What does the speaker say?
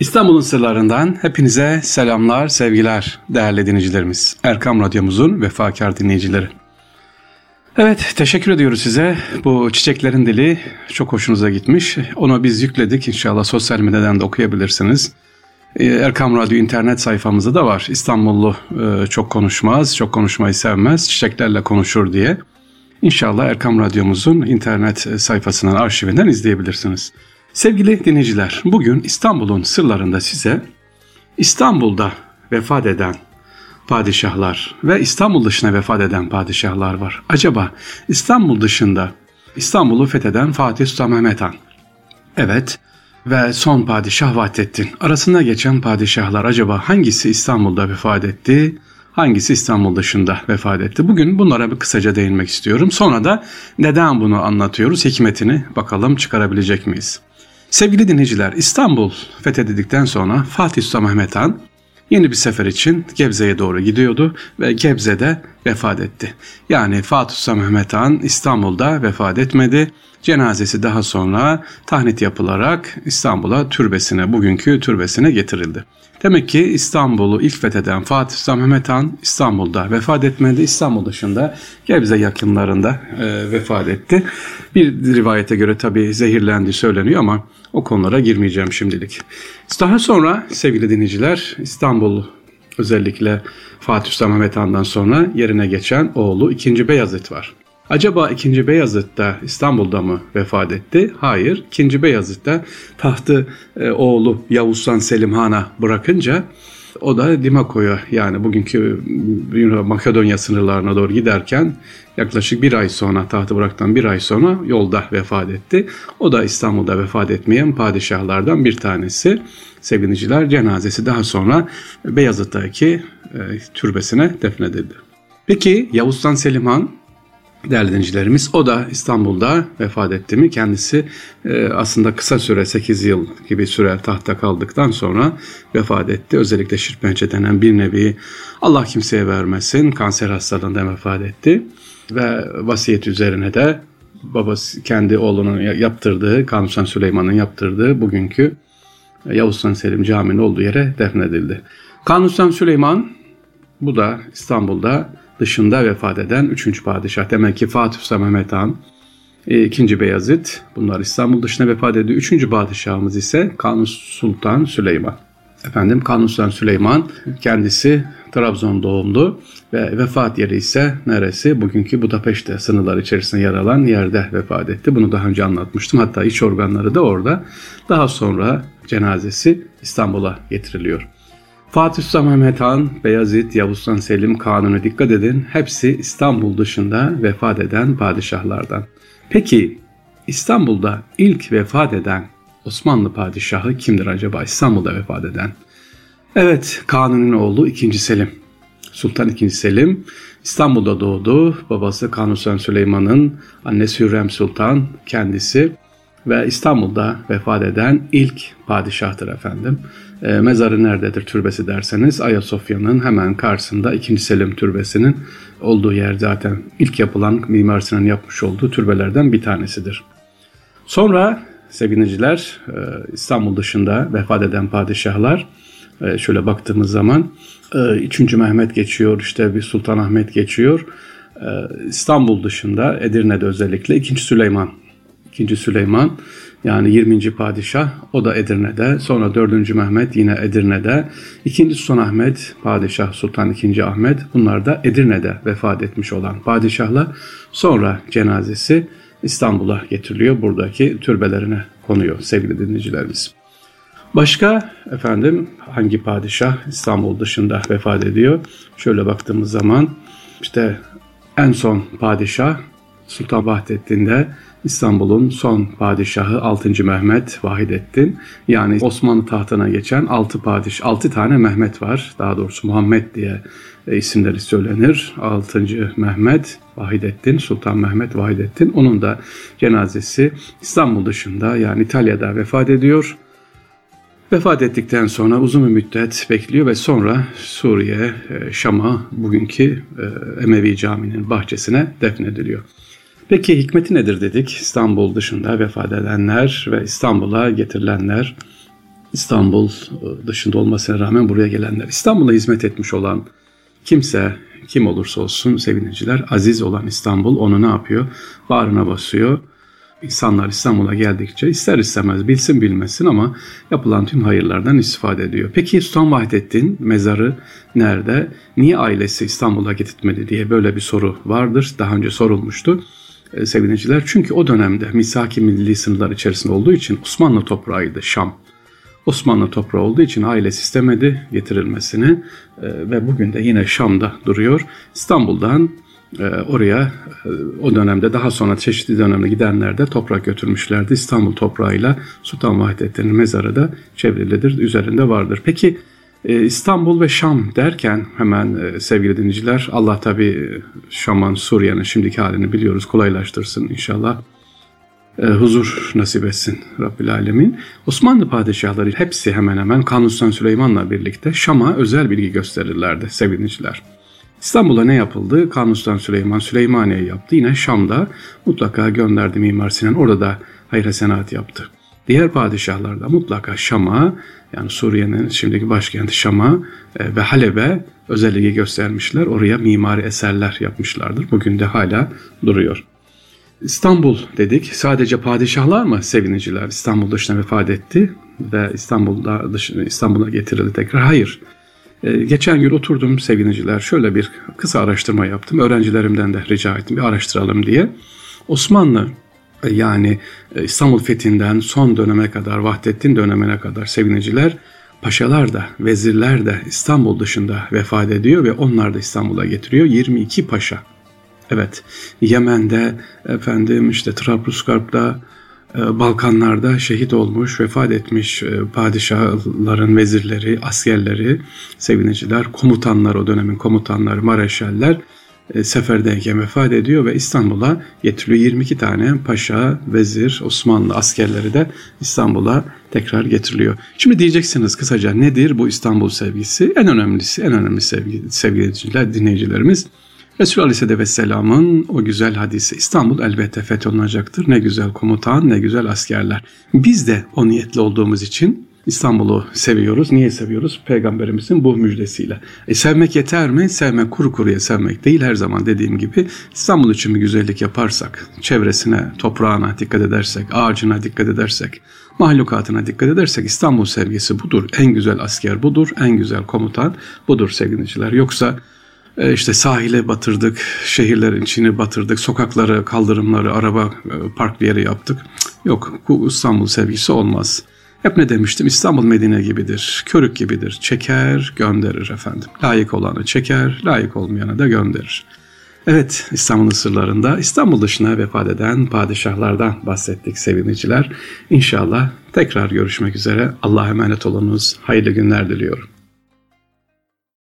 İstanbul'un sırlarından hepinize selamlar, sevgiler değerli dinleyicilerimiz. Erkam Radyomuzun vefakar dinleyicileri. Evet, teşekkür ediyoruz size. Bu çiçeklerin dili çok hoşunuza gitmiş. Onu biz yükledik. İnşallah sosyal medyadan da okuyabilirsiniz. Ee, Erkam Radyo internet sayfamızda da var. İstanbullu e, çok konuşmaz, çok konuşmayı sevmez, çiçeklerle konuşur diye. İnşallah Erkam Radyomuzun internet sayfasından, arşivinden izleyebilirsiniz. Sevgili dinleyiciler, bugün İstanbul'un sırlarında size İstanbul'da vefat eden padişahlar ve İstanbul dışına vefat eden padişahlar var. Acaba İstanbul dışında İstanbul'u fetheden Fatih Sultan Mehmet Han. Evet ve son padişah Vahdettin. Arasında geçen padişahlar acaba hangisi İstanbul'da vefat etti? Hangisi İstanbul dışında vefat etti? Bugün bunlara bir kısaca değinmek istiyorum. Sonra da neden bunu anlatıyoruz? Hikmetini bakalım çıkarabilecek miyiz? Sevgili dinleyiciler, İstanbul fethedildikten sonra Fatih Sultan Mehmet Han yeni bir sefer için Gebze'ye doğru gidiyordu ve Gebze'de vefat etti. Yani Fatih Sultan Mehmet Han İstanbul'da vefat etmedi. Cenazesi daha sonra tahnit yapılarak İstanbul'a türbesine, bugünkü türbesine getirildi. Demek ki İstanbul'u ilk fetheden Fatih Sultan Mehmet Han İstanbul'da vefat etmedi. İstanbul dışında Gebze yakınlarında e, vefat etti. Bir rivayete göre tabi zehirlendi söyleniyor ama o konulara girmeyeceğim şimdilik. Daha sonra sevgili dinleyiciler İstanbul özellikle Fatih Sultan Mehmet Han'dan sonra yerine geçen oğlu 2. Beyazıt var. Acaba 2. Beyazıt da İstanbul'da mı vefat etti? Hayır. 2. Beyazıt da tahtı e, oğlu Yavuz Han Selim Han'a bırakınca o da Dimako'ya yani bugünkü Makedonya sınırlarına doğru giderken yaklaşık bir ay sonra tahtı bıraktıktan bir ay sonra yolda vefat etti. O da İstanbul'da vefat etmeyen padişahlardan bir tanesi. Sevgiliciler cenazesi daha sonra Beyazıt'taki e, türbesine defnedildi. Peki Yavuz Han Selim Han değerli dinleyicilerimiz. O da İstanbul'da vefat etti mi? Kendisi e, aslında kısa süre 8 yıl gibi süre tahta kaldıktan sonra vefat etti. Özellikle şirpençe denen bir nevi Allah kimseye vermesin kanser hastalığında vefat etti. Ve vasiyet üzerine de babası kendi oğlunun yaptırdığı, Kanuni Süleyman'ın yaptırdığı bugünkü Yavuz Sultan Selim Camii'nin olduğu yere defnedildi. Kanuni Süleyman bu da İstanbul'da dışında vefat eden 3. padişah. Demek ki Fatih Sultan Mehmet Han, 2. E, Beyazıt bunlar İstanbul dışında vefat ediyor. 3. padişahımız ise Kanuni Sultan Süleyman. Efendim Kanuni Sultan Süleyman kendisi Trabzon doğumlu ve vefat yeri ise neresi? Bugünkü Budapeşte sınırlar içerisinde yer alan yerde vefat etti. Bunu daha önce anlatmıştım. Hatta iç organları da orada. Daha sonra cenazesi İstanbul'a getiriliyor. Fatih Sultan Mehmet Han, Beyazıt, Yavuz Sultan Selim, Kanuni dikkat edin. Hepsi İstanbul dışında vefat eden padişahlardan. Peki İstanbul'da ilk vefat eden Osmanlı padişahı kimdir acaba İstanbul'da vefat eden? Evet Kanuni'nin oğlu 2. Selim. Sultan II. Selim İstanbul'da doğdu. Babası Kanuni Sultan Süleyman'ın annesi Hürrem Sultan kendisi ve İstanbul'da vefat eden ilk padişahtır efendim. E, mezarı nerededir türbesi derseniz Ayasofya'nın hemen karşısında 2. Selim Türbesi'nin olduğu yer zaten ilk yapılan Mimar Sinan'ın yapmış olduğu türbelerden bir tanesidir. Sonra sevgiliciler e, İstanbul dışında vefat eden padişahlar e, şöyle baktığımız zaman 3. E, Mehmet geçiyor işte bir Sultan Ahmet geçiyor. İstanbul dışında Edirne'de özellikle 2. Süleyman 2. Süleyman yani 20. padişah o da Edirne'de. Sonra 4. Mehmet yine Edirne'de. 2. Sultan Ahmet padişah Sultan II. Ahmet bunlar da Edirne'de vefat etmiş olan padişahlar. Sonra cenazesi İstanbul'a getiriliyor. Buradaki türbelerine konuyor sevgili dinleyicilerimiz. Başka efendim hangi padişah İstanbul dışında vefat ediyor? Şöyle baktığımız zaman işte en son padişah Sultan Vahdettin'de İstanbul'un son padişahı 6. Mehmet Vahidettin. Yani Osmanlı tahtına geçen 6 padişah, 6 tane Mehmet var. Daha doğrusu Muhammed diye e, isimleri söylenir. 6. Mehmet Vahidettin, Sultan Mehmet Vahidettin. Onun da cenazesi İstanbul dışında yani İtalya'da vefat ediyor. Vefat ettikten sonra uzun bir müddet bekliyor ve sonra Suriye, e, Şam'a, bugünkü e, Emevi Camii'nin bahçesine defnediliyor. Peki hikmeti nedir dedik? İstanbul dışında vefat edenler ve İstanbul'a getirilenler. İstanbul e, dışında olmasına rağmen buraya gelenler. İstanbul'a hizmet etmiş olan kimse kim olursa olsun seviniciler aziz olan İstanbul onu ne yapıyor? Bağrına basıyor. İnsanlar İstanbul'a geldikçe ister istemez bilsin bilmesin ama yapılan tüm hayırlardan istifade ediyor. Peki Sultan Vahdettin mezarı nerede? Niye ailesi İstanbul'a getirtmedi diye böyle bir soru vardır. Daha önce sorulmuştu e. Çünkü o dönemde misaki milli sınırlar içerisinde olduğu için Osmanlı toprağıydı Şam. Osmanlı toprağı olduğu için ailesi istemedi getirilmesini e, ve bugün de yine Şam'da duruyor. İstanbul'dan e, oraya e, o dönemde daha sonra çeşitli dönemde gidenler de toprak götürmüşlerdi. İstanbul toprağıyla Sultan Vahdettin'in mezarı da çevrilidir, üzerinde vardır. Peki İstanbul ve Şam derken hemen sevgili dinleyiciler Allah tabi Şam'ın Suriye'nin şimdiki halini biliyoruz kolaylaştırsın inşallah e, huzur nasip etsin Rabbil Alemin. Osmanlı padişahları hepsi hemen hemen Kanuni Süleyman'la birlikte Şam'a özel bilgi gösterirlerdi seviniciler. İstanbul'a ne yapıldı? Kanuni Süleyman Süleymaniye yaptı. Yine Şam'da mutlaka gönderdi Mimar Sinan. Orada da hayra senat yaptı. Diğer padişahlar da mutlaka Şam'a yani Suriye'nin şimdiki başkenti Şam'a e, ve Halep'e özel ilgi göstermişler. Oraya mimari eserler yapmışlardır. Bugün de hala duruyor. İstanbul dedik. Sadece padişahlar mı seviniciler İstanbul dışına vefat etti ve İstanbul'da dışına, İstanbul'a getirildi tekrar? Hayır. Ee, geçen gün oturdum seviniciler. Şöyle bir kısa araştırma yaptım. Öğrencilerimden de rica ettim bir araştıralım diye. Osmanlı e, yani e, İstanbul fethinden son döneme kadar, Vahdettin dönemine kadar seviniciler paşalar da, vezirler de İstanbul dışında vefat ediyor ve onlar da İstanbul'a getiriyor. 22 paşa Evet, Yemen'de, efendim işte Trablusgarp'ta, e, Balkanlarda şehit olmuş, vefat etmiş e, padişahların vezirleri, askerleri, seviniciler, komutanlar o dönemin komutanları, mareşaller e, seferdeyken vefat ediyor ve İstanbul'a getiriliyor. 22 tane paşa, vezir, Osmanlı askerleri de İstanbul'a tekrar getiriliyor. Şimdi diyeceksiniz kısaca nedir bu İstanbul sevgisi? En önemlisi, en önemli sevgi, sevgili dinleyicilerimiz Resulü Aleyhisselatü Vesselam'ın o güzel hadisi İstanbul elbette fetholunacaktır. Ne güzel komutan, ne güzel askerler. Biz de o niyetli olduğumuz için İstanbul'u seviyoruz. Niye seviyoruz? Peygamberimizin bu müjdesiyle. E sevmek yeter mi? Sevmek kuru kuruya sevmek değil. Her zaman dediğim gibi İstanbul için bir güzellik yaparsak, çevresine, toprağına dikkat edersek, ağacına dikkat edersek, mahlukatına dikkat edersek İstanbul sevgisi budur. En güzel asker budur, en güzel komutan budur sevgiliciler. Yoksa e, işte sahile batırdık, şehirlerin içini batırdık, sokakları, kaldırımları, araba e, park yere yaptık. Yok, bu İstanbul sevgisi olmaz. Hep ne demiştim? İstanbul Medine gibidir, körük gibidir. Çeker, gönderir efendim. Layık olanı çeker, layık olmayanı da gönderir. Evet, İstanbul'un sırlarında İstanbul dışına vefat eden padişahlardan bahsettik seviniciler. İnşallah tekrar görüşmek üzere. Allah'a emanet olunuz. Hayırlı günler diliyorum.